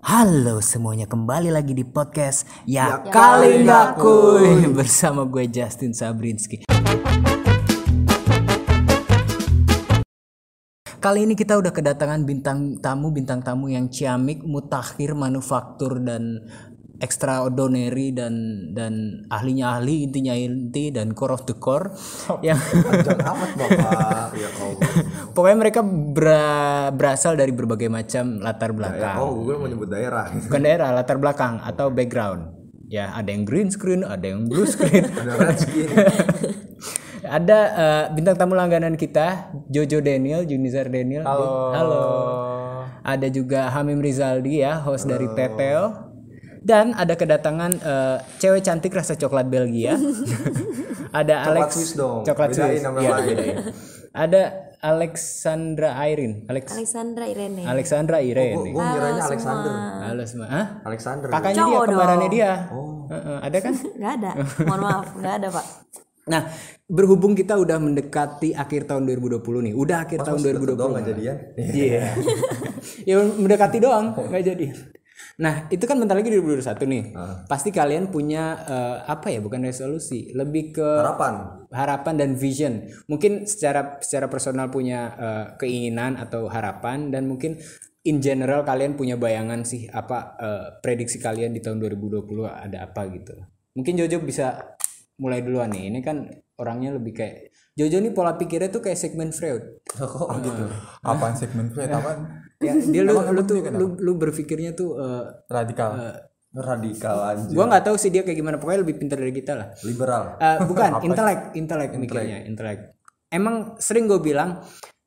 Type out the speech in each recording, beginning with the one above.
Halo semuanya kembali lagi di podcast Ya, Ya kali nggak kuy bersama gue Justin Sabrinski. Kali ini kita udah kedatangan bintang tamu bintang tamu yang ciamik, mutakhir, manufaktur dan extraordinary dan dan ahlinya ahli intinya inti dan core of the core yang Jangan amat bapak. ya Allah. pokoknya mereka bera- berasal dari berbagai macam latar belakang. Oh, gue mau nyebut daerah. bukan daerah latar belakang atau background ya ada yang green screen ada yang blue screen Ada red skin. ada eh, bintang tamu langganan kita Jojo Daniel Junizar Daniel halo halo ada juga Hamim Rizaldi ya host dari Teteo dan ada kedatangan eh, cewek cantik rasa coklat Belgia ada Alex Swiss dong. coklat Swiss lain. bedain. ada Alexandra Irene Alex Alexandra Irene. Alexandra Irene Gue ngiranya Alexander. halo semua Hah? Alexander. kakaknya dia kembarannya dia Heeh, ada kan Nggak ada. Mohon maaf, nggak ada pak. nah berhubung kita udah mendekati akhir tahun 2020 nih udah akhir tahun 2020 Dong nggak jadian. Iya. ya mendekati doang, nggak jadi. Nah, itu kan bentar lagi 2021 nih. Pasti kalian punya eh, apa ya? Bukan resolusi, lebih ke Harapan. harapan dan vision. Mungkin secara secara personal punya eh, keinginan atau harapan dan mungkin in general kalian punya bayangan sih apa eh, prediksi kalian di tahun 2020 ada apa gitu. Mungkin Jojo bisa mulai duluan nih. Ini kan orangnya lebih kayak Jojo nih pola pikirnya tuh kayak segmen Freud. Kok gitu? apaan segmen Freud apaan Ya, dia lu, lu tuh lu, lu berpikirnya tuh eh, radikal. Radikal anjir. gua nggak tahu sih dia kayak gimana. Pokoknya lebih pintar dari kita lah. Liberal. Eh, bukan intelek intelek mikirnya intelek. Emang sering gue bilang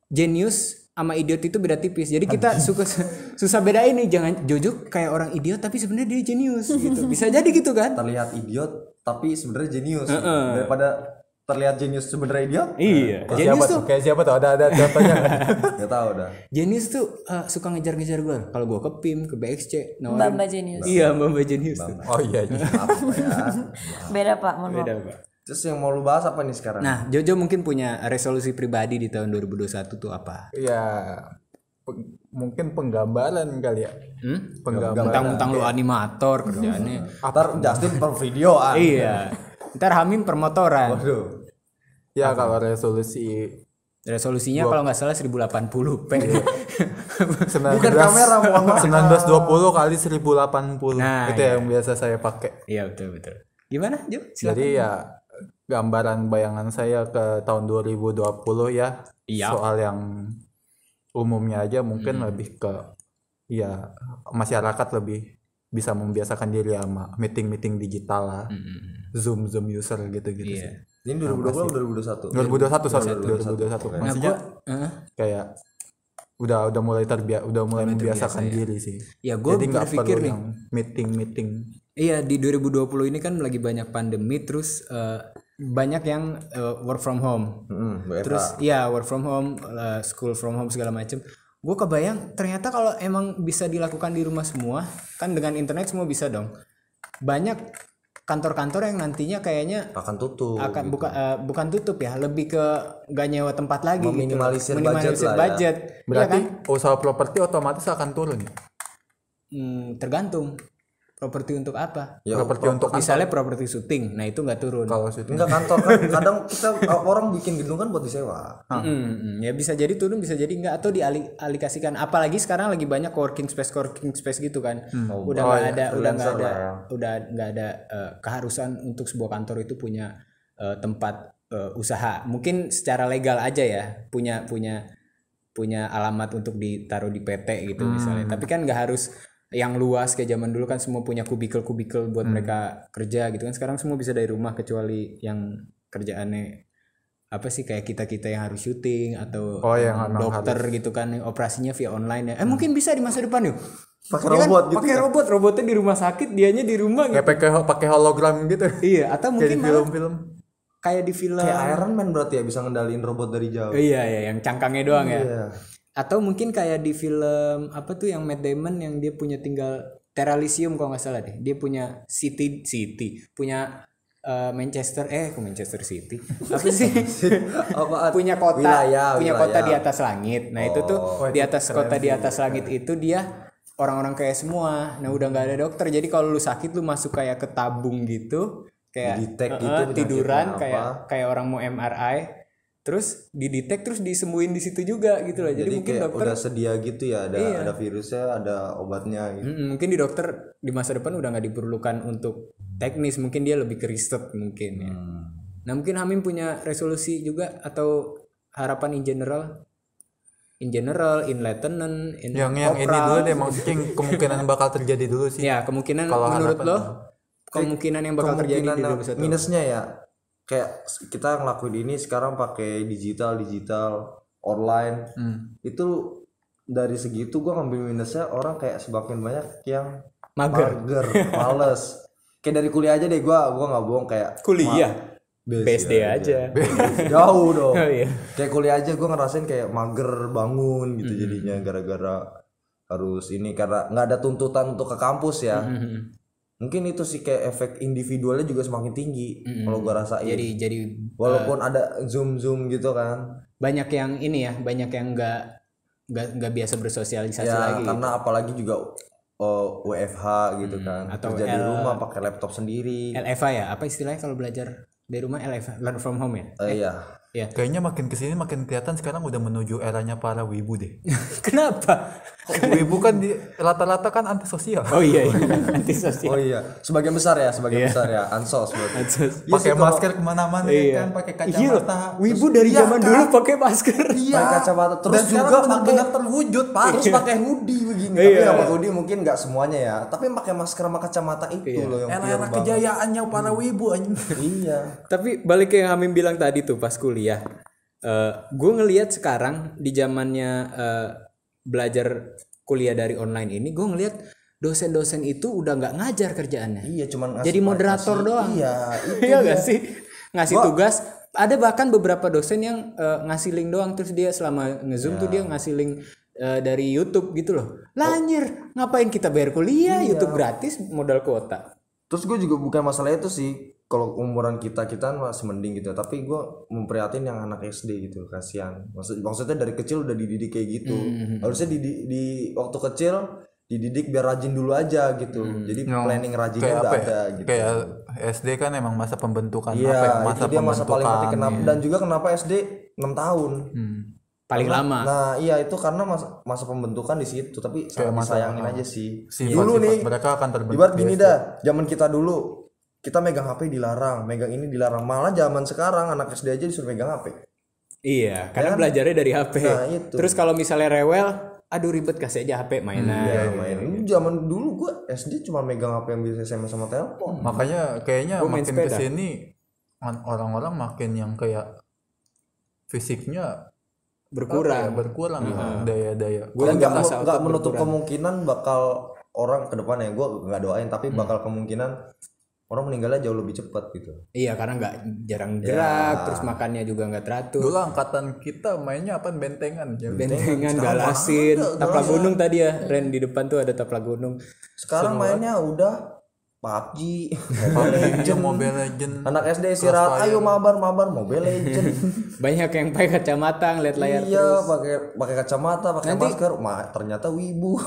genius sama idiot itu beda tipis. Jadi kita suka susah bedain nih jangan Jojo kayak orang idiot tapi sebenarnya dia jenius gitu. Bisa jadi gitu kan? Terlihat idiot tapi sebenarnya jenius. Daripada terlihat jenius sebenarnya idiot. iya kayak jenius siapa tuh tuh kayak siapa tuh ada ada contohnya nggak? Gak tau dah. jenius tuh eh, suka ngejar-ngejar gue kalau gue ke PIM ke BXC nawarin Mbak Genius. iya mbak mbak jenius oh iya iya. Apa ya? Beda pak, mohon maaf. beda pak Terus yang mau lu bahas apa nih sekarang? nah Jojo mungkin punya resolusi pribadi di tahun 2021 tuh apa ya pe- mungkin penggambaran kali ya Hmm? penggambaran Mentang-mentang lu animator kerjaannya. Ntar Justin per videoan. iya. Ntar Hamim permotoran. Waduh. ya kalau resolusi Resolusinya kalau nggak salah 1080 p. Bukan kamera, mohon maaf. 1920 kali 1080 Nah, itu yang biasa saya pakai Iya betul betul. Gimana Jo? Silakan. jadi ya gambaran bayangan saya ke tahun 2020 ya Iya. soal yang umumnya aja mungkin Hmm. lebih ke ya masyarakat lebih bisa membiasakan diri sama meeting-meeting digital lah zoom zoom user gitu-gitu Iya. sih Ini 2020 atau 2021? 2021 sorry 2021 Nah, maksudnya gua, Heeh. kayak udah udah mulai terbiasa udah mulai membiasakan diri sih ya gue jadi nggak berpikir perlu nih. yang meeting meeting Iya di 2020 ini kan lagi banyak pandemi terus eh, banyak yang eh, work from home. Hmm. Terus iya work from home, eh, school from home segala macem. Gue kebayang ternyata kalau emang bisa dilakukan di rumah semua, kan dengan internet semua bisa dong. Banyak kantor-kantor yang nantinya kayaknya akan tutup. akan buka eh, bukan tutup ya, lebih ke gak nyewa tempat lagi Meminimalisir gitu. budget lah ya. budget. Iya berarti kan? usaha properti otomatis akan turun ya Hmm, tergantung properti untuk apa. Ya, properti untuk Misalnya properti syuting, nah itu nggak turun. kalau syuting Enggak kantor kan kadang kita orang bikin gedung kan buat disewa. Mm, ya bisa jadi turun bisa jadi enggak atau dialikasikan apalagi sekarang lagi banyak working space working space gitu kan. Udah nggak ada udah nggak ada udah nggak ada eh, keharusan untuk sebuah kantor itu punya eh, tempat eh, usaha. Mungkin secara legal aja ya punya punya punya alamat untuk ditaruh di PT gitu misalnya. Tapi kan nggak harus yang luas kayak zaman dulu kan semua punya kubikel-kubikel buat mereka kerja gitu kan. Sekarang semua bisa dari rumah kecuali yang kerjaannya apa sih kayak kita kita yang harus syuting atau Oh, yang dokter gitu kan operasinya via online ya. Eh mungkin bisa di masa depan yuk. Pakai Dia kan? robot gitu. pakai robot robotnya di rumah sakit dianya di rumah gitu. kayak pakai pakai hologram gitu. Iya atau mungkin malah film-film. kayak di film Kayak Iron Man berarti ya bisa ngendaliin robot dari jauh. iya iya yang cangkangnya doang ya. Iya. Atau mungkin kayak di film apa tuh yang Matt Damon yang dia punya tinggal Teralisium kalau nggak salah deh. Dia punya City City. Punya eh, Manchester eh ke Manchester City? Apa sih? Apaan? punya kota Wilayah, punya wilayah. kota di atas langit. Nah itu tuh di atas kota di atas langit itu dia orang-orang kayak semua. Nah udah nggak ada dokter. Jadi kalau lu sakit lu masuk kayak ke tabung gitu. Kayak Didetek eh, gitu penyakitnya tiduran apa. kayak kayak orang mau MRI terus didetek terus disembuhin di situ juga gitu loh. Jadi, Jadi mungkin kayak dokter udah sedia gitu ya, ada Iya. ada virusnya, ada obatnya gitu. Mm, mungkin di dokter di masa depan udah nggak diperlukan untuk teknis mungkin dia lebih ke riset mungkin ya. Hmm. nah mungkin Hamim punya resolusi juga atau harapan in general? In general in lieutenant in yang yang ini dulu deh maksudnya yang kemungkinan bakal terjadi dulu sih. Ya kemungkinan Kalau menurut harapan- lo? kemungkinan yang bakal terjadi Kemungkinan di yang 2021 minusnya ya kayak kita ngelakuin ini sekarang pakai digital digital online. Hmm. itu dari segitu gua ngambil minusnya orang kayak semakin banyak yang mager. mager males. Kayak dari kuliah aja deh gua gua nggak bohong kayak kuliah? Best BSD aja. jauh dong. Oh iya. Kayak kuliah aja gue ngerasain kayak mager bangun Hmm. gitu jadinya gara-gara harus ini karena nggak ada tuntutan untuk ke kampus ya. Hmm. Mungkin itu sih kayak efek individualnya juga semakin tinggi kalau gue rasain. Hmm. jadi jadi walaupun ada zoom zoom gitu kan. banyak yang ini ya banyak yang nggak nggak nggak biasa bersosialisasi ya lagi karena apalagi juga oh, WFH gitu kan. Hmm. atau kerja di rumah pakai laptop sendiri. LFA ya apa istilahnya kalau belajar dari rumah? LFA learn from home ya? Eh, iya ya kayaknya makin ke sini makin kelihatan sekarang udah menuju eranya para wibu deh. Kenapa? Wibu kan di rata-rata kan antisosial. Oh iya iya. Anti sosial oh iya. Sebagian besar ya sebagian besar ya. Ansos berarti. Iya pakai sih, kalau- masker ke mana-mana ya kan pakai Iya kacamata. Wibu dari Iya zaman kan? dulu pakai masker. Iya. Pakai kacamata. Terus Dan juga sekarang pakai benar-benar terwujud pak. Terus pakai hoodie begini. Iya. tapi pakai hoodie mungkin nggak semuanya ya. Tapi pakai masker sama kacamata itu loh yang era banget. kejayaannya para wibu anjing iya. Tapi balik ke yang Hamim bilang tadi tuh pas kuliah, gue ngelihat sekarang di zamannya eh, belajar kuliah dari online ini, gue ngelihat dosen-dosen itu udah nggak ngajar kerjaannya, iya cuman ngasih jadi moderator ngasih- doang. iya itu Iya gak sih ngasih tugas. Ada bahkan beberapa dosen yang eh, ngasih link doang terus dia selama ngezoom tuh dia ngasih link eh, dari YouTube gitu loh. Lanjir, ngapain kita bayar kuliah? YouTube gratis modal kuota. terus gue juga bukan masalah itu sih kalau umuran kita kita masih mending gitu tapi gue memprihatin yang anak SD gitu kasihan maksud maksudnya dari kecil udah dididik kayak gitu Hmm, harusnya di, di, di waktu kecil dididik biar rajin dulu aja gitu Hmm. jadi planning rajinnya kayak udah apa ya? ada gitu kayak SD kan emang masa pembentukan Iya, apa ya? itu masa dia masa paling penting kenapa dan juga kenapa SD 6 tahun. Hmm. Paling lama. Nah, iya itu karena masa, masa pembentukan di situ, tapi sangat disayangin aja sih. sifat, dulu nih, mereka akan terbentuk ibarat gini dah, zaman kita dulu kita megang HP dilarang, megang ini dilarang. Malah zaman sekarang anak SD aja disuruh megang HP. Iya, karena belajarnya dari HP. Nah, itu. Terus kalau misalnya rewel, aduh ribet kasih aja HP mainan. Ya, main. Ini zaman dulu gua SD cuma megang HP yang bisa SMS sama telepon. makanya kayaknya Gua main makin ke sini an- orang-orang makin yang kayak fisiknya Berkurang. ya, berkurang daya-daya Gue Dan nggak menutup berkurang. kemungkinan bakal orang ke depan ya gue nggak doain tapi Hmm. bakal kemungkinan orang meninggalnya jauh lebih cepat gitu Iya, karena nggak jarang Ya. gerak, terus makannya juga nggak teratur. dulu angkatan kita mainnya apa bentengan ya Bentengan, galasin, taplak gunung tadi ya, Ren di depan tuh ada taplak gunung. sekarang mainnya udah PUBG Mobile Legend Mobile Legend anak SD istirahat ayo mabar mabar Mobile Legend Banyak yang pakai kacamata ngeliat layar iya pakai pakai kacamata pakai masker. Ma, ternyata wibu.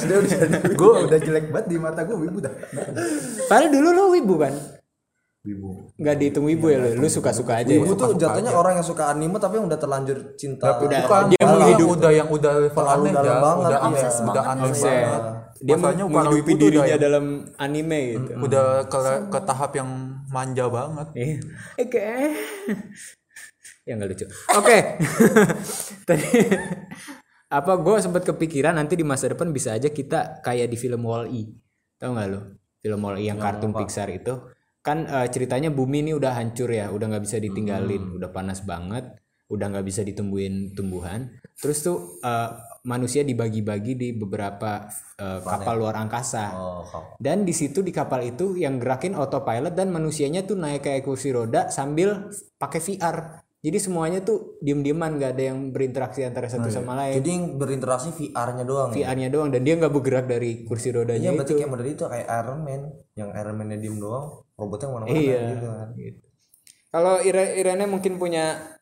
SD udah gue udah jelek banget di mata gue wibu dah. Padahal dulu lo wibu kan? wibu. Nggak dihitung wibu ya lo, lu suka-suka aja wibu ya? tuh jatuhnya orang yang suka anime tapi yang udah terlanjur cinta. Udah, bukan. dia udah yang udah level aneh ya. banget, udah iya. aneh Obses udah banget aneh. wibu tuh udah dirinya yang- dalam anime gitu. udah ke, ke tahap yang manja banget Iya. Oke. ya nggak lucu. Oke. Tadi apa gue sempat kepikiran nanti di masa depan bisa aja kita kayak di film Wall-E. Tahu nggak lo? Film Wall-E yang kartun Pixar itu kan eh, ceritanya bumi ini udah hancur ya, udah nggak bisa ditinggalin, udah panas banget, udah nggak bisa ditumbuhin tumbuhan. Terus tuh eh, manusia dibagi-bagi di beberapa eh, kapal luar angkasa. oh kau Dan di situ di kapal itu yang gerakin autopilot dan manusianya tuh naik kayak kursi roda sambil pakai VR. Jadi semuanya tuh diem-dieman nggak ada yang berinteraksi antara satu sama lain. jadi yang berinteraksi VR-nya doang ya? VR-nya doang dan dia nggak bergerak dari kursi Iya rodanya berarti itu. kayak model itu kayak Iron Man yang Iron Man-nya diem doang robotnya mana-mana Iya. gitu kan Gitu. Kalau Irene mungkin punya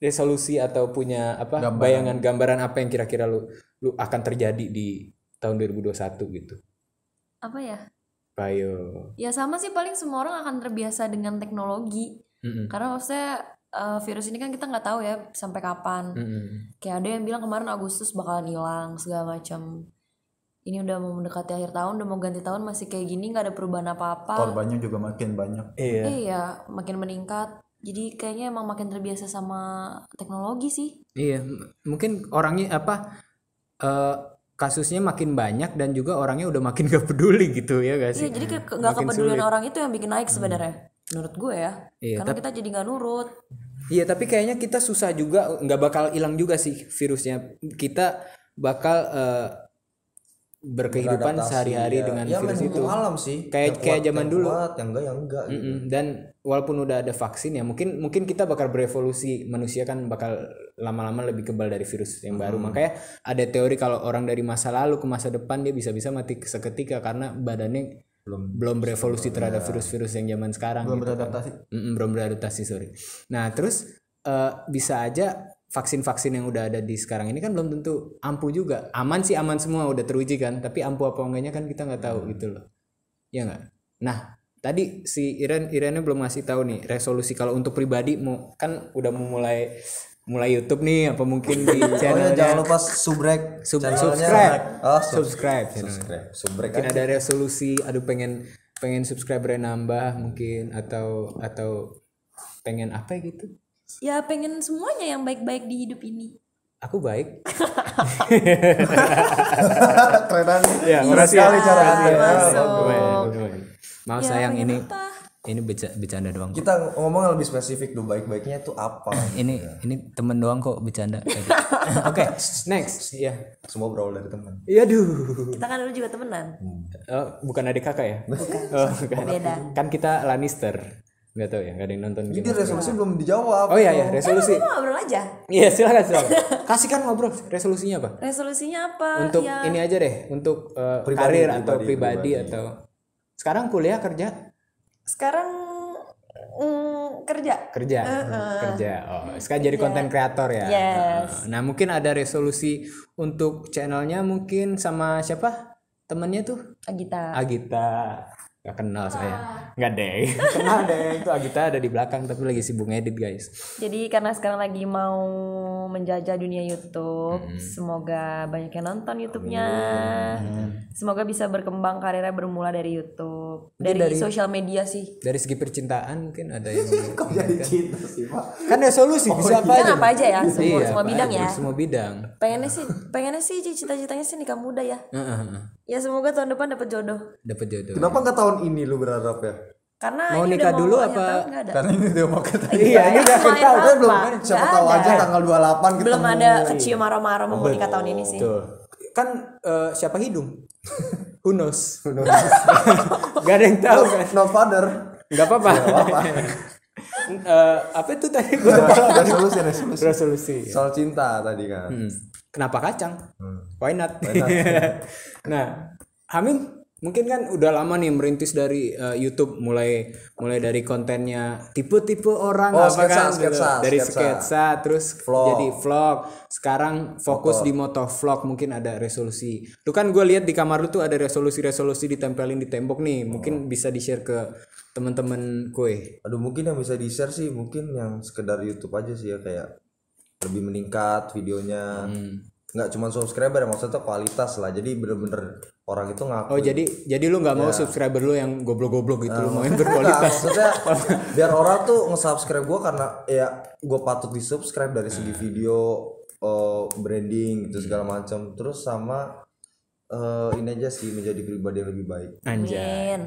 resolusi atau punya apa bayangan gambaran apa yang kira-kira lu lu akan terjadi di tahun 2021 gitu Apa ya? kayak Ya sama sih paling semua orang akan terbiasa dengan teknologi. Mm-mm. Karena maksudnya eh, virus ini kan kita nggak tahu ya sampai kapan. Mm-mm. Kayak ada yang bilang kemarin Agustus bakalan hilang segala macam. Ini udah mau mendekati akhir tahun, udah mau ganti tahun masih kayak gini nggak ada perubahan apa-apa. korbannya juga makin banyak iya Iya, makin meningkat. Jadi kayaknya emang makin terbiasa sama teknologi sih. iya mungkin orangnya apa eh, kasusnya makin banyak dan juga orangnya udah makin gak peduli gitu ya gak Iya, jadi kayak ke- nggak Makin kepedulian sulit. orang itu yang bikin naik sebenarnya. Menurut gue ya. Iya, Karena kita jadi nggak nurut. Iya tapi kayaknya kita susah juga nggak bakal hilang juga sih virusnya kita bakal eh, berkehidupan sehari-hari ya. dengan ya, virus itu alam sih Kayak- Yang kayak kuat- zaman yang dulu. kuat, yang enggak yang enggak gitu. Mm-mm. dan walaupun udah ada vaksin ya mungkin mungkin kita bakal berevolusi manusia kan bakal lama-lama lebih kebal dari virus yang baru makanya ada teori kalau orang dari masa lalu ke masa depan dia bisa-bisa mati seketika karena badannya belum belum berevolusi terhadap virus-virus yang zaman sekarang belum gitu. beradaptasi Mm-mm, belum beradaptasi sorry. Nah terus eh, bisa aja vaksin-vaksin yang udah ada di sekarang ini kan belum tentu ampuh juga. Aman sih aman semua udah teruji kan. Tapi ampuh apa enggaknya kan kita nggak tahu gitu loh. Ya nggak. Nah tadi si Iren Irennya belum ngasih tahu nih resolusi kalau untuk pribadi mau kan udah mau mulai mulai YouTube nih apa mungkin di Oh ya channelnya jangan lupa subrek Sub- subscribe Oh, sub- subscribe subscribe. Subrek mungkin ada resolusi aduh pengen pengen subscriber nambah mungkin atau atau pengen apa gitu Ya pengen semuanya yang baik-baik di hidup ini. aku baik Kerenan. ya Keren sekali cara maaf Ya, sayang ini apa? ini bercanda doang kok. Kita ngomong lebih spesifik dulu baik-baiknya itu apa. ini ini temen doang kok bercanda oke next ya Semua berawal dari teman. iya duh Kita kan dulu juga temenan. Oh, bukan adik kakak ya oh, bukan. Beda. kan kita Lannister nggak tahu ya nggak ada yang nonton Jadi resolusi belum dijawab. Oh iya ya resolusi. Kita ngobrol aja. Iya silakan silakan. Kasih kan ngobrol resolusinya apa? Resolusinya apa? Untuk ya ini aja deh, untuk uh, Pribadi, karir atau pribadi, pribadi, pribadi. atau sekarang kuliah kerja sekarang mm, kerja. kerja kerja. Oh sekarang jadi konten kreator ya. Yes. Nah mungkin ada resolusi untuk channelnya mungkin sama siapa temennya tuh Agita. Agita. Gak kenal saya. Nggak deh. kenal deh. Itu Agita ada di belakang tapi lagi sibuk ngedit guys. Jadi karena sekarang lagi mau menjajah dunia YouTube, Hmm. semoga banyak yang nonton YouTube-nya. Semoga bisa berkembang karirnya bermula dari YouTube, dari, dari- sosial media sih. Dari segi percintaan mungkin ada yang Kok jadi cinta sih, Pak? kan resolusi bisa apa Kan aja. apa aja ya, semua, Iya, semua apa bidang aja, ya. Semua bidang. Pengennya sih, pengennya sih cita-citanya sih nikah muda ya. Heeh, heeh. Ya semoga tahun depan dapat jodoh. Dapat jodoh. Kenapa nggak tahun ini lu berharap ya? Karena Mau ini nikah udah dulu apa? tahun karena ini udah mau kata Iya, ini udah akhir tahun. apa? belum kan siapa tahu ada. aja tanggal 28 ketemu. Belum ada kecium aroma-aroma mau nikah tahun ini sih. Betul. Kan eh, siapa hidung? Who knows? Gak ada yang tahu kan? No father. Gak apa-apa. Eh, apa itu tadi gue resolusi resolusi. resolusi. Soal cinta tadi kan. Hmm. Kenapa kacang? Hmm. Why not? nah, Hamim mungkin kan udah lama nih merintis dari eh, YouTube mulai mulai dari kontennya tipe-tipe orang Oh, apa sketsa, kan sketsa, dari sketsa. sketsa terus Vlog. jadi vlog sekarang fokus di moto vlog mungkin ada resolusi lu kan gue lihat di kamar lu tuh ada resolusi-resolusi ditempelin di tembok nih mungkin bisa di share ke teman-teman kue Aduh mungkin yang bisa di share sih mungkin yang sekedar YouTube aja sih ya kayak lebih meningkat videonya. Hmm. Nggak cuma subscriber ya maksudnya kualitas lah. Jadi bener-bener orang itu ngaku. oh jadi jadi lu nggak mau subscriber lu yang goblok-goblok gitu lu mau yang berkualitas maksudnya biar orang tuh nge-subscribe gue karena ya gue patut di subscribe dari segi video eh, branding gitu segala macam terus sama eh, ini aja sih menjadi pribadi yang lebih baik anjay.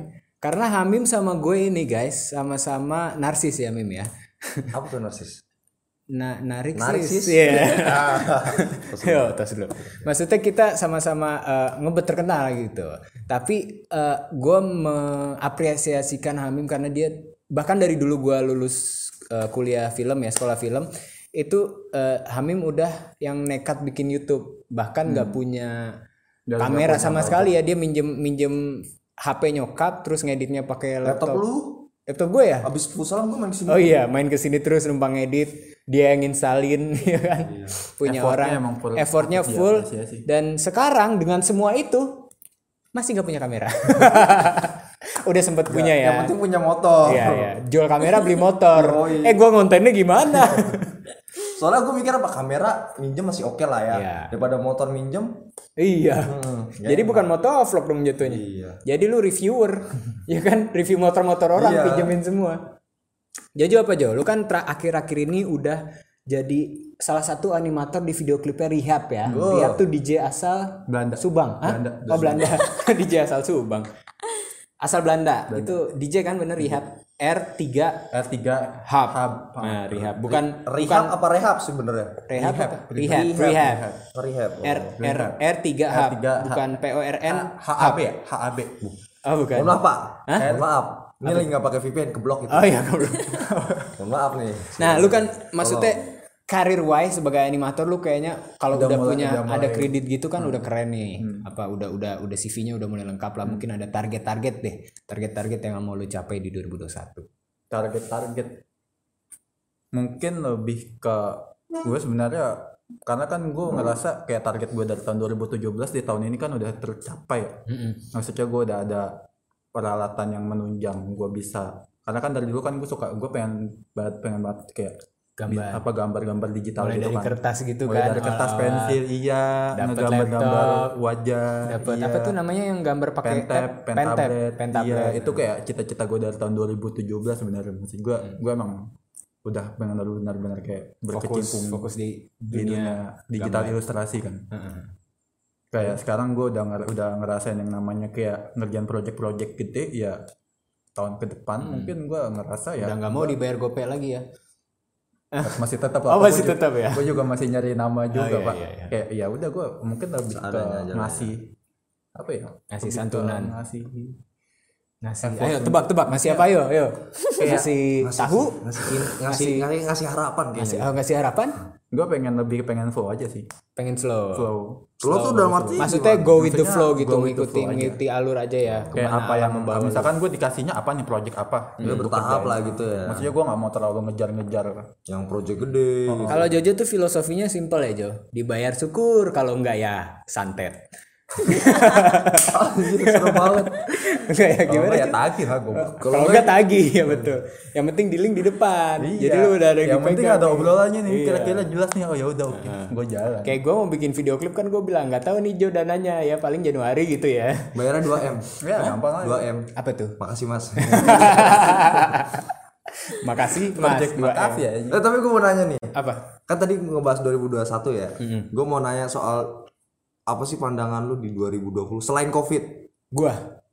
Karena Hamim sama gue ini guys sama-sama narsis ya Mim ya. apa tuh narsis Na nariksis. Narsis? Iya. Yo, tos dulu. Maksudnya kita sama-sama eh, ngebet terkenal gitu. Tapi eh, gue mengapresiasikan Hamim karena dia bahkan dari dulu gue lulus eh, kuliah film ya sekolah film itu eh, Hamim udah yang nekat bikin YouTube bahkan nggak punya kamera sama sekali ya dia minjem minjem HP nyokap terus ngeditnya pakai laptop. laptop lu laptop gue ya Abis futsal gue main ke sini. oh iya main ke sini terus numpang edit dia yang instalin ya kan punya Effortnya orang full- effortnya iya, full iya dan sekarang dengan semua itu masih nggak punya kamera udah sempet punya ya Yang penting punya motor. Iya, iya. Jual kamera beli motor. Yoi. eh, gua ngontennya gimana? Soalnya gue mikir apa kamera minjem masih oke lah ya. Iya. Daripada motor minjem. iya. Hmm, Jadi bukan motovlog dong jatuhnya. Iya. Jadi lu reviewer, ya kan? Review motor-motor orang Iya. pinjemin semua. Jojo apa Jo? Lu kan tra- akhir-akhir ini udah jadi salah satu animator di video klipnya Rehab ya. Rehab tuh DJ asal Belanda. Subang. Hah? Belanda. Oh Belanda. DJ asal Subang. Asal Belanda. Itu DJ kan bener Rehab R3 R3 Hub. Hub. Nah, Rehab bukan Rehab apa rehab sebenarnya? Rehab. apa? Rehab. Rehab. Rehab. oh. R R R3 Hub R3 Hub. bukan P O R N HAB ya? HAB. Oh bukan. Mohon maaf Pak. Mohon maaf. Ini lagi nggak pakai VPN keblok itu. Oh iya. Mohon maaf nih. Nah, lu kan maksudnya karir wise sebagai animator lu kayaknya kalau udah, mulai- punya udah ada kredit gitu kan udah keren nih. Apa udah udah udah CV-nya udah mulai lengkap lah. Mungkin ada target-target deh. Target-target yang mau lu capai di 2021. target-target mungkin lebih ke gue sebenarnya karena kan gue ngerasa kayak target gue dari tahun 2017 di tahun ini kan udah tercapai ya. maksudnya gue udah ada peralatan yang menunjang gue bisa. Karena kan dari dulu kan gue suka gue pengen banget pengen banget kayak Gambar. apa gambar-gambar digital Mulai gitu dari kan. kertas gitu mulai kan. dari kertas awal-awal. pensil iya Dapet ngegambar-gambar wajah Dapat iya. apa tuh namanya yang gambar pakai pen tab, pen pen tab, tablet, pen iya. Itu kayak cita-cita gue dari tahun 2017 sebenarnya. Maksud gue gue emang udah benar-benar benar kayak fokus berkecimpung fokus di di dunia dunia digital ilustrasi kan kayak sekarang gue udah nger- udah ngerasain yang namanya kayak ngerjain project-project gede ya tahun ke depan mungkin gue ngerasa ya udah nggak mau dibayar gopay lagi ya? Masih tetap Oh, masih tetap ya? gue juga masih nyari nama juga iya, pak. iya, iya. kayak ya udah gue mungkin lebih ke lah ngasih apa ya? Ngasih santunan. ngasih ngasih ayo tebak-tebak ngasih apa? Ayo ayo. Ngasih tahu. Ngasih ngasih ngasih, harapan ngasih oh, ngasih harapan gue pengen lebih pengen flow aja sih. Pengen slow. Flow. Lo tuh dalam arti maksudnya go with the flow gitu aja. mengikuti alur aja ya. Kayak apa yang membawa misalkan gue dikasihnya apa nih project apa? Ya Gua bertahap lah gitu ya. maksudnya gue nggak mau terlalu ngejar-ngejar. Yang project gede. gitu. kalau Jojo tuh filosofinya simple ya Jo. Dibayar syukur kalau enggak ya santet Anjir seru banget. enggak ya gimana ya tagih lah gue kalau enggak tagih ya betul yang penting di link di depan jadi lu udah ada Iya. yang penting ada obrolannya nih Iya. kira-kira jelas nih oh ya udah oke gue jalan kayak gue mau bikin video klip kan gue bilang nggak tahu nih Jo dananya ya paling Januari gitu ya Bayarnya 2 m. ya gampang aja 2 m. apa tuh Makasih mas. makasih mas project 2M. makasih ya eh, tapi gue mau nanya nih. apa Kan tadi ngebahas 2021 ya. Gue mau nanya soal apa sih pandangan lu di 2020 selain covid? gua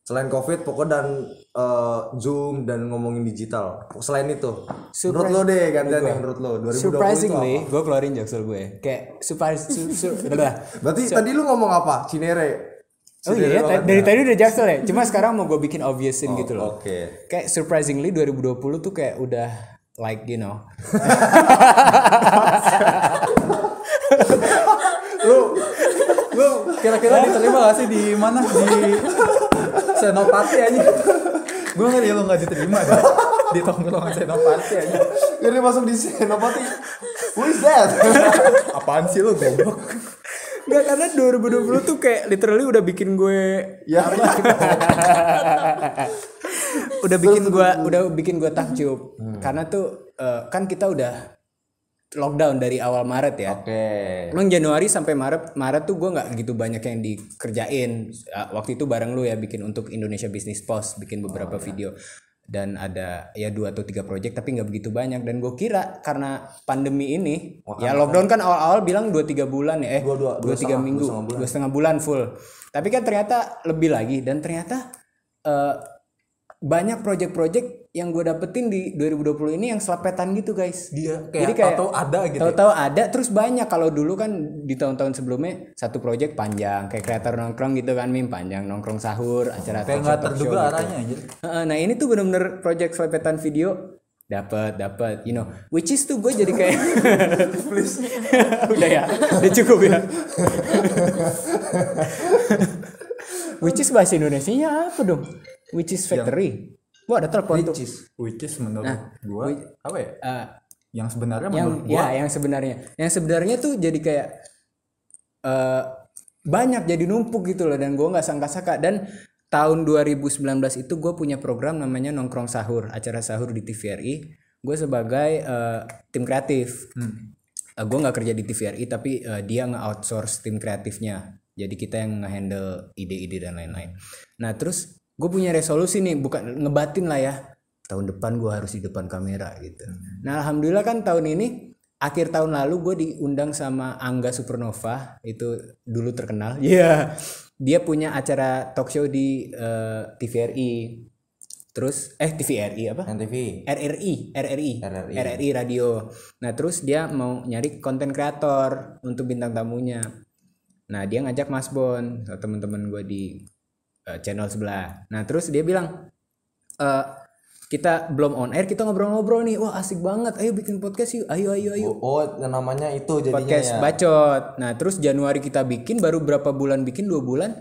Selain covid pokoknya dan eh, zoom dan ngomongin digital. Selain itu, menurut lo deh gantian nih menurut lo 2020 itu surprisingly gue keluarin jaksel gue kayak surprise su, su, Berarti tadi lu ngomong apa? Cinere. Oh iya, ta- dari tadi udah jaksel ya. Cuma sekarang mau gue bikin obviousin gitu loh. Oke. Kayak surprisingly 2020 tuh kayak udah like you know. lu lu kira-kira diterima gak sih di mana? Di senopati aja. Gue ngeri lu nggak diterima deh. Di tongkrongan senopati aja. Ini masuk di Senopati. Who is that? apaan sih lu goblok? Enggak karena 2020 tuh kayak literally udah bikin gue ya. udah bikin gue udah bikin gue takjub. Karena tuh eh, kan kita udah lockdown dari awal Maret ya. Oke. Emang Januari sampai Maret, Maret tuh gue nggak gitu banyak yang dikerjain. Waktu itu bareng lu ya bikin untuk Indonesia Business Post, bikin beberapa video dan ada ya dua atau tiga project tapi nggak begitu banyak dan gue kira karena pandemi ini ya lockdown kan awal-awal bilang dua tiga bulan ya eh Dua- dua- dua dua tiga setengah- minggu dua setengah bulan. dua setengah bulan full tapi kan ternyata lebih lagi dan ternyata eh, banyak project-project yang gue dapetin di 2020 ini yang selepetan gitu guys. Dia Jadi kayak kayak tahu ada gitu ya. Tahu-tahu ada terus banyak. Kalau dulu kan di tahun-tahun sebelumnya satu project panjang kayak kreator nongkrong gitu kan mim? Panjang nongkrong sahur acara kayak nggak terduga gitu. arahnya aja Nah ini tuh bener-bener project selepetan video. Dapat dapat you know. Which is tuh gue jadi kayak please. Udah ya udah cukup ya. Which is bahasa Indonesia nya apa dong? Which is factory Wah ada telepon tuh. Which is which is menurut gua apa ya? Eh, yang sebenarnya yang menurut gua ya yang sebenarnya. Yang sebenarnya tuh jadi kayak eh banyak jadi numpuk gitu loh dan gua nggak sangka-sangka. Dan tahun 2019 itu gue punya program namanya nongkrong sahur acara sahur di TVRI gue sebagai eh, tim kreatif. Gue nggak kerja di TVRI tapi eh, dia nge-outsource tim kreatifnya. Jadi kita yang nge-handle ide-ide dan lain-lain. Nah terus gue punya resolusi nih bukan ngebatin lah ya tahun depan gue harus di depan kamera gitu nah alhamdulillah kan tahun ini akhir tahun lalu gue diundang sama Angga Supernova itu dulu terkenal Iya dia punya acara talk show di eh, TVRI terus eh TVRI apa NTV. RRI, RRI, RRI. RRI radio. Nah terus dia mau nyari konten kreator untuk bintang tamunya. Nah dia ngajak Mas Bon, teman-teman gue di channel sebelah. Nah terus dia bilang, "Eh, kita belum on air, kita ngobrol-ngobrol nih. Wah asik banget. Ayo bikin podcast yuk. Ayo, ayo, ayo. Oh, yang namanya itu jadinya podcast ya. bacot. Nah terus Januari kita bikin, baru berapa bulan bikin dua bulan.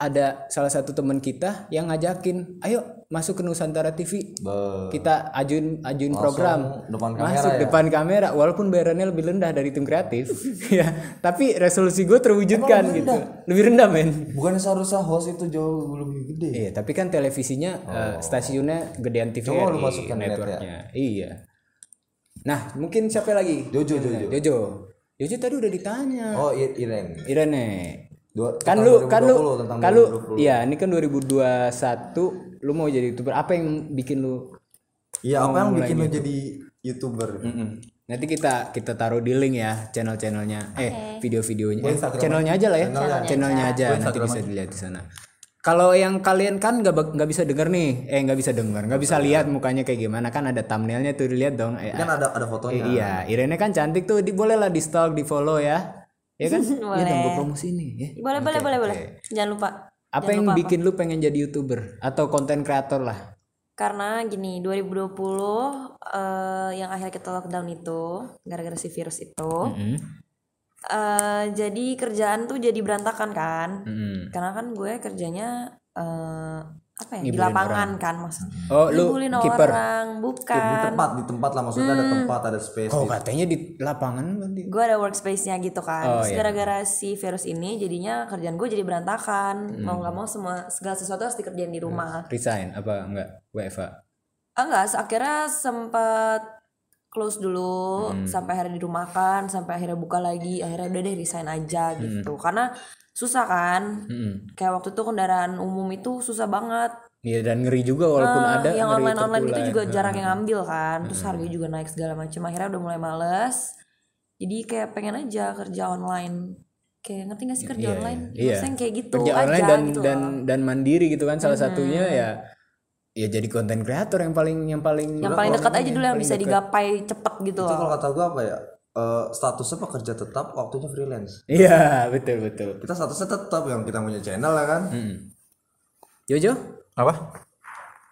Ada salah satu teman kita yang ngajakin, ayo masuk ke Nusantara TV Be- kita ajuin ajuin program. depan kamera masuk ya? depan kamera walaupun bayarannya lebih rendah dari tim kreatif ya. Tapi resolusi gue terwujudkan gitu. lebih rendah men. Bukan seharusnya host itu jauh lebih gede. iya tapi kan televisinya eh, stasiunnya gedean TV Coba lu masukin net ya. networknya. Iya. Nah mungkin siapa lagi? Jojo Jojo. Jojo. Jojo tadi udah ditanya. Oh, I- Iren. Irene Dua, kan lu kan lu 2020, tentang kan lu 2020. iya ini kan 2021 lu mau jadi youtuber apa yang bikin lu Iya, apa yang bikin lu jadi YouTuber? Nanti kita kita taruh di link ya channel-channelnya, eh video-videonya, eh, channelnya aja lah ya, channelnya aja, nanti bisa dilihat di sana. Kalau yang kalian kan nggak nggak bisa denger nih, eh nggak bisa denger, nggak bisa lihat mukanya kayak gimana. Kan ada thumbnailnya tuh dilihat dong. Eh, Kan ada ada eh, fotonya. iya, Irene kan cantik tuh, di, boleh lah di stalk, di follow ya, ya kan? Ya dong gue promosi nih. Ya. boleh boleh boleh boleh jangan lupa Apa yang bikin lu pengen jadi youtuber atau konten kreator lah? karena gini 2020 eh, yang akhirnya kita lockdown itu gara-gara si virus itu Hmm. eh, jadi kerjaan tuh jadi berantakan kan Hmm. karena kan gue kerjanya eh, apa ya di lapangan kan maksudnya Oh, lu ngibulin kiper. orang Di bukan tempat, di tempat lah maksudnya Hmm. ada tempat, ada space. Oh di- katanya di lapangan gue ada workspace-nya gitu kan Oh, iya. gara-gara si virus ini jadinya kerjaan gue jadi berantakan Hmm. mau nggak mau semua segala sesuatu harus dikerjain di rumah Resign apa enggak? WFA. ah enggak akhirnya sempat close dulu Hmm. sampai akhirnya dirumahkan sampai akhirnya buka lagi akhirnya udah deh resign aja gitu. Karena susah kan? Mm-mm. kayak waktu itu kendaraan umum itu susah banget. Iya dan ngeri juga walaupun Ah, ada yang online online itu juga jarang yang ngambil kan. Terus harganya juga naik segala macam akhirnya udah mulai males. Jadi kayak pengen aja kerja online. Kayak ngerti gak sih kerja Iya, online. Maksudnya yang kayak gitu kerja aja online dan gitu dan dan mandiri gitu kan salah satunya ya ya jadi konten kreator yang paling yang paling yang paling dekat aja dulu yang bisa digapai cepet gitu Itu loh. kalau kata gua apa ya? Eh, statusnya pekerja tetap, waktunya freelance. iya betul betul. Kita statusnya tetap yang kita punya channel ya kan. Jojo? Apa?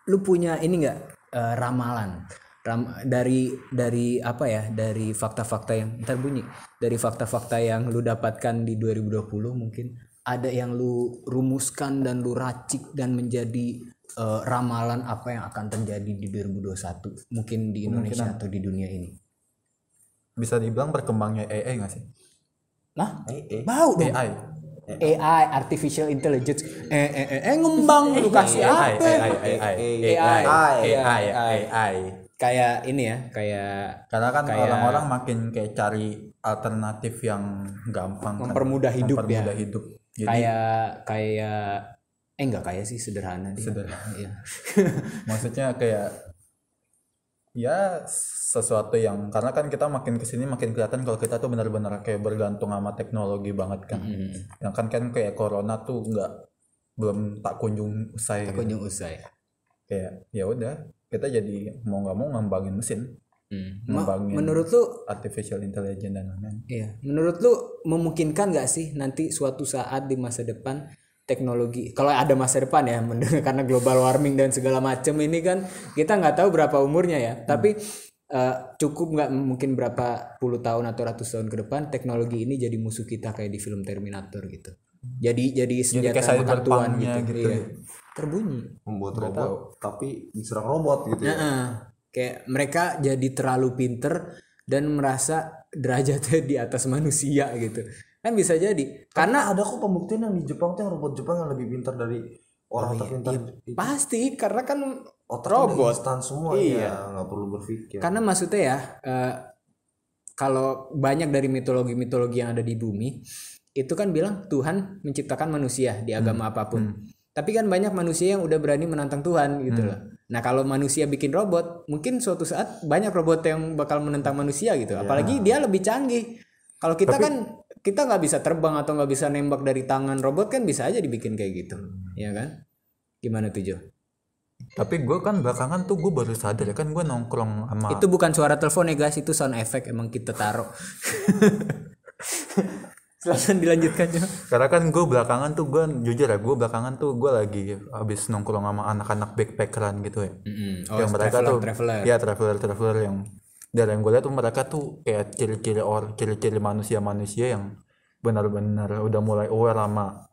Lu punya ini enggak eh, ramalan. Ram, dari dari apa ya? Dari fakta-fakta yang ntar bunyi. Dari fakta-fakta yang lu dapatkan di 2020 mungkin ada yang lu rumuskan dan lu racik dan menjadi eh, ramalan apa yang akan terjadi di 2021 mungkin di Indonesia atau di dunia ini bisa dibilang berkembangnya AI nggak sih Nah, eh. bau dong. AI AI, artificial intelligence. Eh, eh, eh, eh ngembang lu kasih AI apa? AI AI AI AI AI AI Kayak ini ya, kayak karena kan orang-orang makin kayak cari alternatif yang gampang kan. Mempermudah hidup mempermudah ya. hidup jadi kayak kayak eh enggak kayak sih sederhana dia. Sederhana. Iya. maksudnya kayak ya sesuatu yang karena kan kita makin ke sini makin kelihatan kalau kita tuh benar-benar kayak bergantung sama teknologi banget kan yang kan kan kayak corona tuh nggak belum tak kunjung usai gitu. Kunjung usai. kayak ya udah kita jadi mau nggak mau ngembangin mesin Hmm. Ngembangin menurut lu artificial intelligence dan lain-lain Iya, menurut lu memungkinkan nggak sih nanti suatu saat di masa depan teknologi kalau ada masa depan ya mendengar karena global warming dan segala macam ini kan kita nggak tahu berapa umurnya ya tapi eh, cukup nggak mungkin berapa puluh tahun atau ratus tahun ke depan teknologi ini jadi musuh kita kayak di film Terminator gitu jadi jadi senjata kayak tuan cyberpunk-nya gitu, gitu. Iya. terbunyi membuat robot tapi diserang robot gitu ya. Heeh. kayak mereka jadi terlalu pinter dan merasa derajatnya di atas manusia gitu kan bisa jadi. Karena ada kok pembuktian yang di Jepang tuh yang robot Jepang yang lebih pintar dari orang terpintar pasti karena kan otak robot. instan semua Iya. ya nggak perlu berpikir. Karena maksudnya ya eh, kalau banyak dari mitologi-mitologi yang ada di bumi itu kan bilang Tuhan menciptakan manusia di agama apa pun. Tapi kan banyak manusia yang udah berani menantang Tuhan gitu loh. Nah kalau manusia bikin robot mungkin suatu saat banyak robot yang bakal menentang manusia gitu. Apalagi dia lebih canggih. Kalau kita kan kita nggak bisa terbang atau nggak bisa nembak dari tangan robot kan bisa aja dibikin kayak gitu ya kan gimana tuh Jo? Tapi gue kan belakangan tuh gue baru sadar ya kan gue nongkrong sama Itu bukan suara telepon ya guys, itu sound effect emang kita taruh. Silakan dilanjutkan Jo. Karena kan gue belakangan tuh gue jujur ya gue belakangan tuh gue lagi habis nongkrong sama anak-anak backpackeran gitu ya. Oh, yang mereka tuh traveler. ya traveler traveler yang dari yang gue lihat tuh mereka tuh kayak ciri-ciri or ciri-ciri manusia-manusia yang benar-benar udah mulai aware sama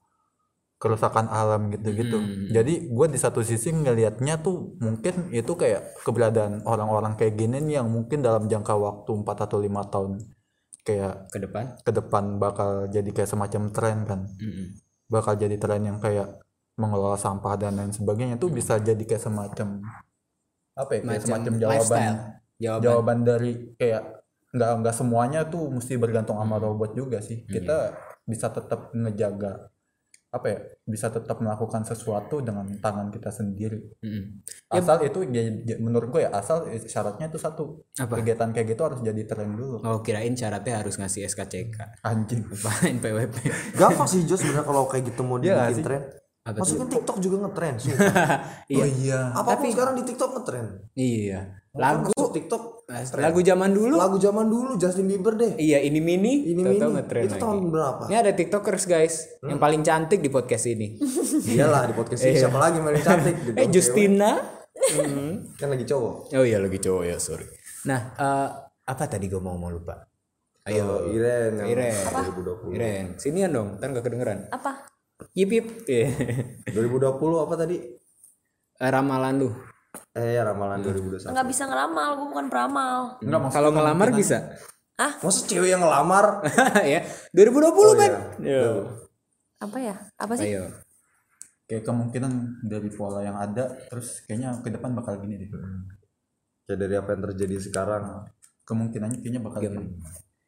kerusakan alam gitu-gitu. Jadi gue di satu sisi ngelihatnya tuh mungkin itu kayak keberadaan orang-orang kayak gini nih yang mungkin dalam jangka waktu 4 atau lima tahun kayak ke depan. ke depan bakal jadi kayak semacam tren kan bakal jadi tren yang kayak mengelola sampah dan lain sebagainya tuh bisa jadi kayak semacam apa ya kayak semacam jawaban lifestyle. Jawaban. jawaban dari kayak nggak nggak semuanya tuh mesti bergantung sama robot juga sih kita bisa tetap ngejaga apa ya bisa tetap melakukan sesuatu dengan tangan kita sendiri Mm-mm. asal itu ya- ya- menurut gue ya asal syaratnya itu satu Apa? kegiatan kayak gitu harus jadi tren dulu Oh kirain syaratnya harus ngasih SKCK. anjing Apain PWP? gampang sih Jo sebenarnya kalau kayak gitu mau Iya dibikin sih? tren Apa masukin TikTok juga ngetren sih Iya. oh iya apa pun sekarang di TikTok ngetren Iya. Lagu Lagu TikTok lagu zaman dulu. lagu zaman dulu Justin Bieber deh Iya, ini mini. ini Tahu-tahu mini itu lagi. tahun berapa Ini ada TikTokers guys, yang paling cantik di podcast ini. iyalah di podcast ini siapa lagi main cantik gitu eh Justina. kan lagi cowok Oh iya lagi cowok ya, sorry. Nah, eh, apa tadi gue mau mau lupa? Ayo, Oh, Iren yang Iren. 2020 Iren, sinian dong, ntar gak kedengeran. Apa? Yip yip. Iya. 2020 apa tadi Eh, Ramalan lu. Eh ya ramalan 2021 Nggak bisa ngeramal, gue bukan peramal. Enggak maksud Kalau ngelamar bisa? masa cewek yang ngelamar ya, 2020 kan. iya. Yo. Apa ya? Apa sih? Ayo. kayak kemungkinan dari pola yang ada terus kayaknya ke depan bakal gini deh ya dari apa yang terjadi sekarang kemungkinannya kayaknya bakal gini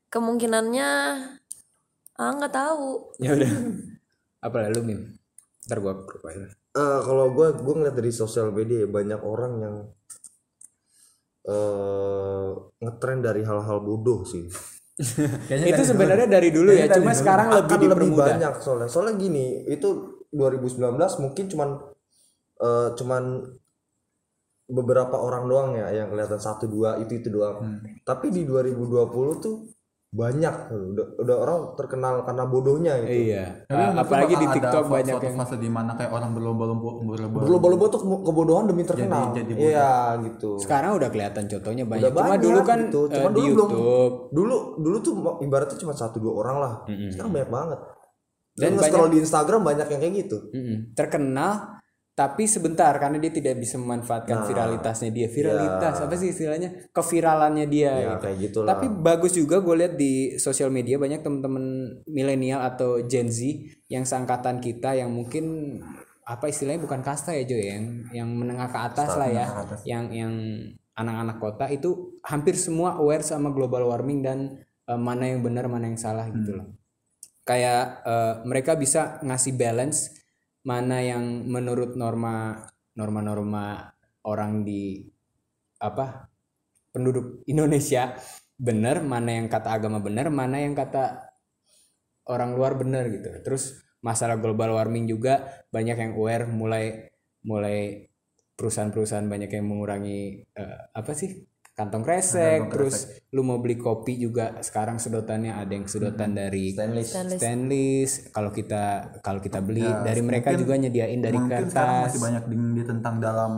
Kemungkinannya ah nggak tahu. Ya udah. Apa lu mim? Ntar gua profile. Eh kalau gue gue ngeliat dari sosial media ya, banyak orang yang eh ngetren dari hal-hal bodoh sih. Itu sebenarnya dari dulu ya, cuma sekarang lebih akan lebih banyak soalnya. Soalnya gini itu 2019 mungkin cuman eh, cuman beberapa orang doang ya yang kelihatan satu dua itu itu doang. Hmm. tapi di 2020 tuh banyak. Udah, udah orang terkenal karena bodohnya gitu Iya. Tapi Ah, menurut apalagi di TikTok ada banyak yang fase di mana kayak orang berlomba-lomba berlomba berlomba-lomba tuh ke- kebodohan demi terkenal. jadi bodoh. iya gitu. Sekarang udah kelihatan contohnya banyak. Udah Cuma banyak dulu kan gitu. eh, Cuma di dulu belum- YouTube. dulu dulu tuh ibaratnya cuma satu dua orang lah. Sekarang banyak banget. Dan Dan scroll di Instagram banyak yang kayak gitu. Mm-mm, terkenal tapi sebentar karena dia tidak bisa memanfaatkan Nah, viralitasnya dia. Viralitas apa sih istilahnya? Keviralannya dia ya gitu. kayak gitulah Tapi bagus juga gue lihat di sosial media banyak temen-temen milenial atau Gen Z yang seangkatan kita yang mungkin apa istilahnya bukan kasta ya Jo ya, yang yang menengah ke atas lah ya, yang yang anak-anak kota itu hampir semua aware sama global warming dan eh, mana yang benar mana yang salah gitu loh. Kayak eh, mereka bisa ngasih balance mana yang menurut norma norma-norma orang di apa penduduk Indonesia benar mana yang kata agama benar mana yang kata orang luar benar gitu. Terus masalah global warming juga banyak yang aware mulai mulai perusahaan-perusahaan banyak yang mengurangi eh, apa sih kantong kresek terus lu mau beli kopi juga sekarang sedotannya ada yang sedotan dari stainless. Stainless. Kalau kita kalau kita beli dari mereka juga nyediain dari mungkin sekarang kertas masih banyak di- ditentang dalam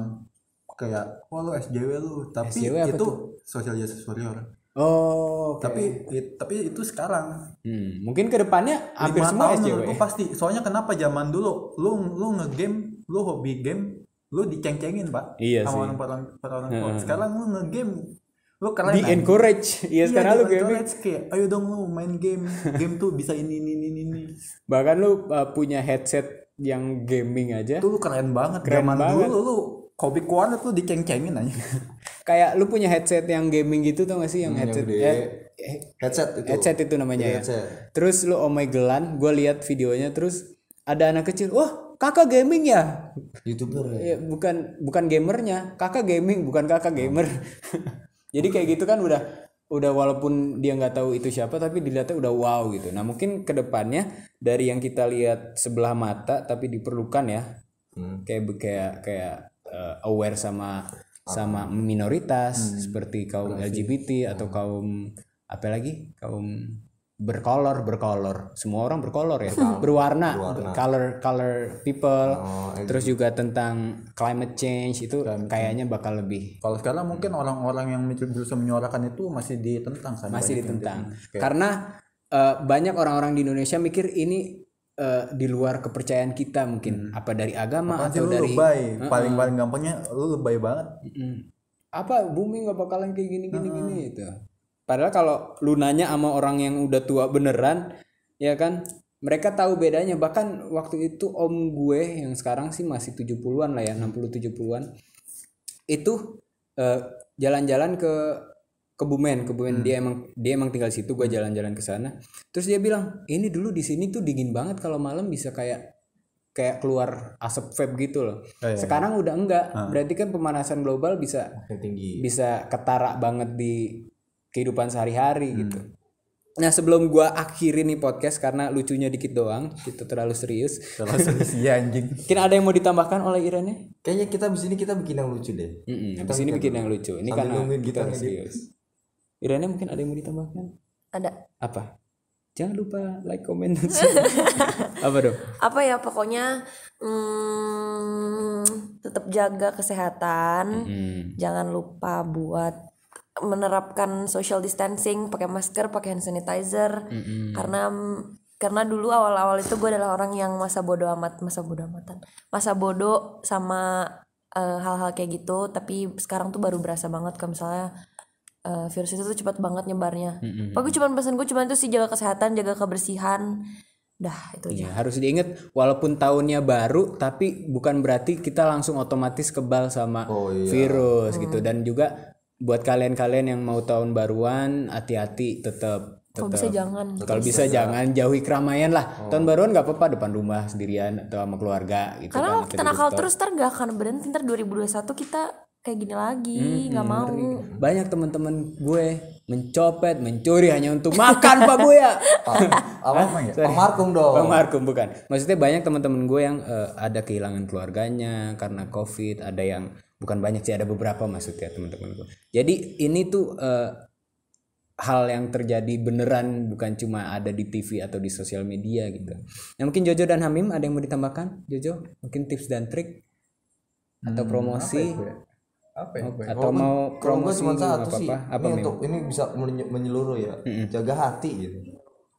kayak oh lu SJW lu. Tapi SJW apa itu social justice warrior. Oh, oke. Tapi it- tapi itu sekarang. Hmm, mungkin ke depannya hampir semua tahun SJW. menurutku pasti. Soalnya kenapa zaman dulu? Lu lu ngegame, lu hobi game, lu diceng-cengin, Pak. Iya sama sih. orang orang orang Sekarang lu ngegame lu keren. Di anjing. encourage. Iya, sekarang lu encourage, kayak ayo dong lu main game. Game tuh bisa ini ini ini ini. Bahkan lu uh, punya headset yang gaming aja. Itu lu keren banget. Keren zaman banget. dulu lu hobi kuanet lu diceng-cengin aja. Kayak lu punya headset yang gaming gitu tau gak sih yang headset gede. eh, eh, headset itu headset itu namanya ya. headset. Terus lu omegelan, gue lihat videonya terus ada anak kecil, wah kakak gaming ya? youtuber ya? Ya, bukan bukan gamernya, kakak gaming bukan kakak gamer. Jadi kayak gitu kan udah udah walaupun dia nggak tahu itu siapa tapi dilihatnya udah wow gitu. Nah mungkin ke depannya dari yang kita lihat sebelah mata tapi diperlukan ya. Kayak kayak kayak eh, aware sama sama minoritas seperti kaum LGBT atau kaum apa lagi? Kaum berkolor berkolor. Semua orang berkolor ya. Berwarna, color color people. Terus juga tentang climate change itu kayaknya bakal lebih Kalau sekarang mungkin orang-orang yang berusaha menyuarakan itu masih ditentang kan. masih ditentang. karena eh, banyak orang-orang di Indonesia mikir ini eh, di luar kepercayaan kita mungkin. Apa dari agama Pasti atau lu dari lebay. Paling-paling gampangnya lu lebay banget. Mm. apa? Bumi nggak bakalan kayak gini gini gini itu padahal kalau lu nanya sama orang yang udah tua beneran ya kan mereka tahu bedanya bahkan waktu itu om gue yang sekarang sih masih 70-an lah ya 60 70-an itu eh, jalan-jalan ke Kebumen, Kebumen dia emang dia emang tinggal situ, gue jalan-jalan ke sana. Terus dia bilang, "Ini dulu di sini tuh dingin banget kalau malam bisa kayak kayak keluar asap vape gitu loh. iya, Sekarang udah enggak. Berarti kan pemanasan global bisa tinggi bisa ketara banget di kehidupan sehari-hari gitu. Nah sebelum gua akhiri nih podcast karena lucunya dikit doang, kita terlalu serius. Kalau serius iya anjing. Mungkin ada yang mau ditambahkan oleh Irene? kayaknya kita abis ini kita bikin yang lucu deh Mm Habis ini bikin yang lucu. Ini Sambil karena kita harus serius. Irene mungkin ada yang mau ditambahkan? Ada. Apa? Jangan lupa like, comment, dan subscribe. Apa dong? Apa ya pokoknya hmm, tetap jaga kesehatan. Hmm. Jangan lupa buat menerapkan social distancing, pakai masker, pakai hand sanitizer. Karena karena dulu awal-awal itu gue adalah orang yang masa bodoh amat, masa bodoh amatan, masa bodoh sama eh, hal-hal kayak gitu. Tapi sekarang tuh baru berasa banget kalau misalnya eh, virus itu tuh cepat banget nyebarnya. Pokoknya cuma pesan gue cuma itu sih jaga kesehatan, jaga kebersihan. Dah itu aja. Ya, harus diingat walaupun tahunnya baru tapi bukan berarti kita langsung otomatis kebal sama Oh, iya. virus gitu dan juga buat kalian-kalian yang mau tahun baruan hati-hati tetap Kalau bisa jangan. kalau bisa jangan jauhi keramaian lah. Tahun baruan nggak apa-apa depan rumah sendirian atau sama keluarga gitu Karena kan kalau kita nakal terus ntar gak akan berhenti ntar 2021 kita kayak gini lagi nggak mau. Banyak teman-teman gue mencopet mencuri hanya untuk makan pak gue ya. Apa ya Pak Markum dong. Bang Markum bukan. Maksudnya banyak teman-teman gue yang eh, ada kehilangan keluarganya karena COVID, ada yang bukan banyak sih ada beberapa maksudnya teman-teman gue. Jadi ini tuh eh, hal yang terjadi beneran bukan cuma ada di TV atau di sosial media gitu. Nah, mungkin Jojo dan Hamim ada yang mau ditambahkan? Jojo, mungkin tips dan trik atau promosi Apa ya? atau mau kalau gue promosi cuma satu nggak sih. Apa ini untuk ini bisa menye- menyeluruh ya jaga hati gitu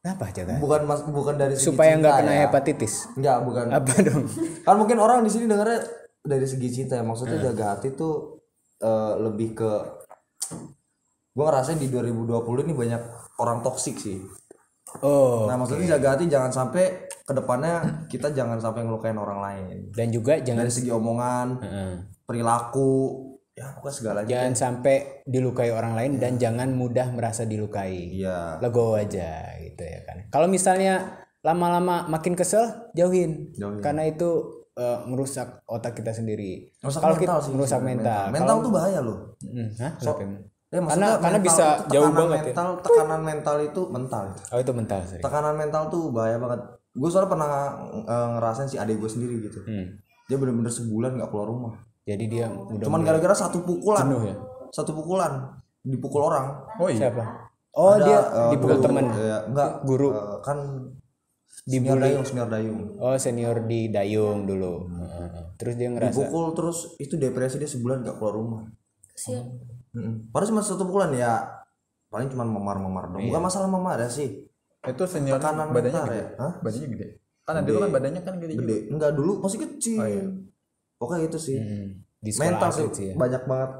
Apa jaga? bukan mas bukan dari Supaya nggak kena ya. hepatitis. Enggak, bukan Apa dong? kan mungkin orang di sini dengarnya dari segi cinta ya. Maksudnya Hmm. jaga hati tuh eh, lebih ke gue ngerasain di 2020 ini banyak orang toksik sih. Oh, nah maksudnya jaga hati jangan sampai ke depannya kita jangan sampai ngelukain orang lain. Dan juga jangan dari segi omongan Heeh. perilaku ya pokoknya segalanya jangan sampai dilukai orang lain dan jangan mudah merasa dilukai. Iya. Legowo aja gitu ya kan. Kalau misalnya lama-lama makin kesel jauhin, Jauhin. karena itu eh, merusak otak kita sendiri. Merusak kalau mental kita sih, merusak sebenarnya. mental, mental tuh bahaya loh. Hmm, hah? Emang? Ya, karena maksudnya karena mental bisa jauh tekanan banget ya. mental, tekanan mental itu mental. Oh itu mental sorry tekanan mental tuh bahaya banget. Gue soalnya pernah eh, ngerasain si adik gue sendiri gitu. Hmm. dia bener-bener sebulan nggak keluar rumah. Jadi dia udah cuman gara-gara satu pukulan. jenuh ya? Satu pukulan. Dipukul orang. Oh iya. siapa? Oh Ada, dia eh, dipukul temen? Ya, enggak Guru. eh, kan Dibully. senior dayung senior dayung oh senior di Dayung dulu Heeh. terus dia ngerasa dipukul terus itu depresi dia sebulan nggak keluar rumah. Mm-mm. padahal cuma satu pukulan ya paling cuma memar-memar dong bukan masalah memar ya sih itu senior Tekanan badannya gede ya? Hah? badannya gede kan dulu kan badannya kan gede, juga. gede enggak dulu masih kecil pokoknya itu sih Hmm. di mental sih ya. banyak banget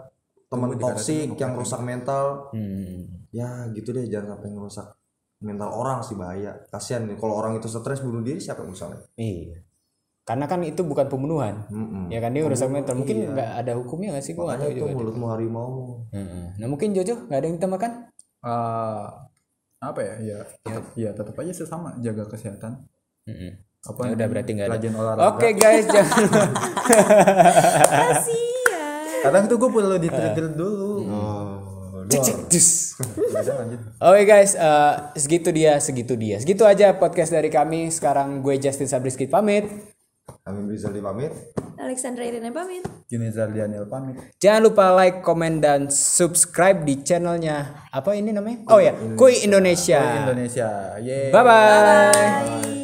teman toksik yang rusak mental Hmm. ya gitu deh jangan sampai ngerusak mental orang sih bahaya kasihan nih kalau orang itu stres bunuh diri siapa yang misalnya Iya. Karena kan itu bukan pembunuhan. Mm-mm. Ya kan dia rusak mental. Mungkin nggak ada hukumnya nggak sih? Tahu itu juga. mulutmu harimau Heeh. Nah mungkin Jojo nggak ada yang kita makan? Eh, apa ya ya tetap ya tetap aja sesama jaga kesehatan Heeh. apa Ya udah berarti nggak ada. olahraga Oke guys, jangan kadang tuh gue perlu di trigger dulu Udah, lanjut. Oke guys, eh, segitu dia, segitu dia, segitu aja podcast dari kami. Sekarang gue Justin Sabriski pamit. Amin Rizal pamit Alexandra Irene pamit Gini Zardianil pamit Jangan lupa like, komen, dan subscribe di channelnya apa ini namanya? Oh ya, Kui Indonesia. Indonesia yeay Bye bye. bye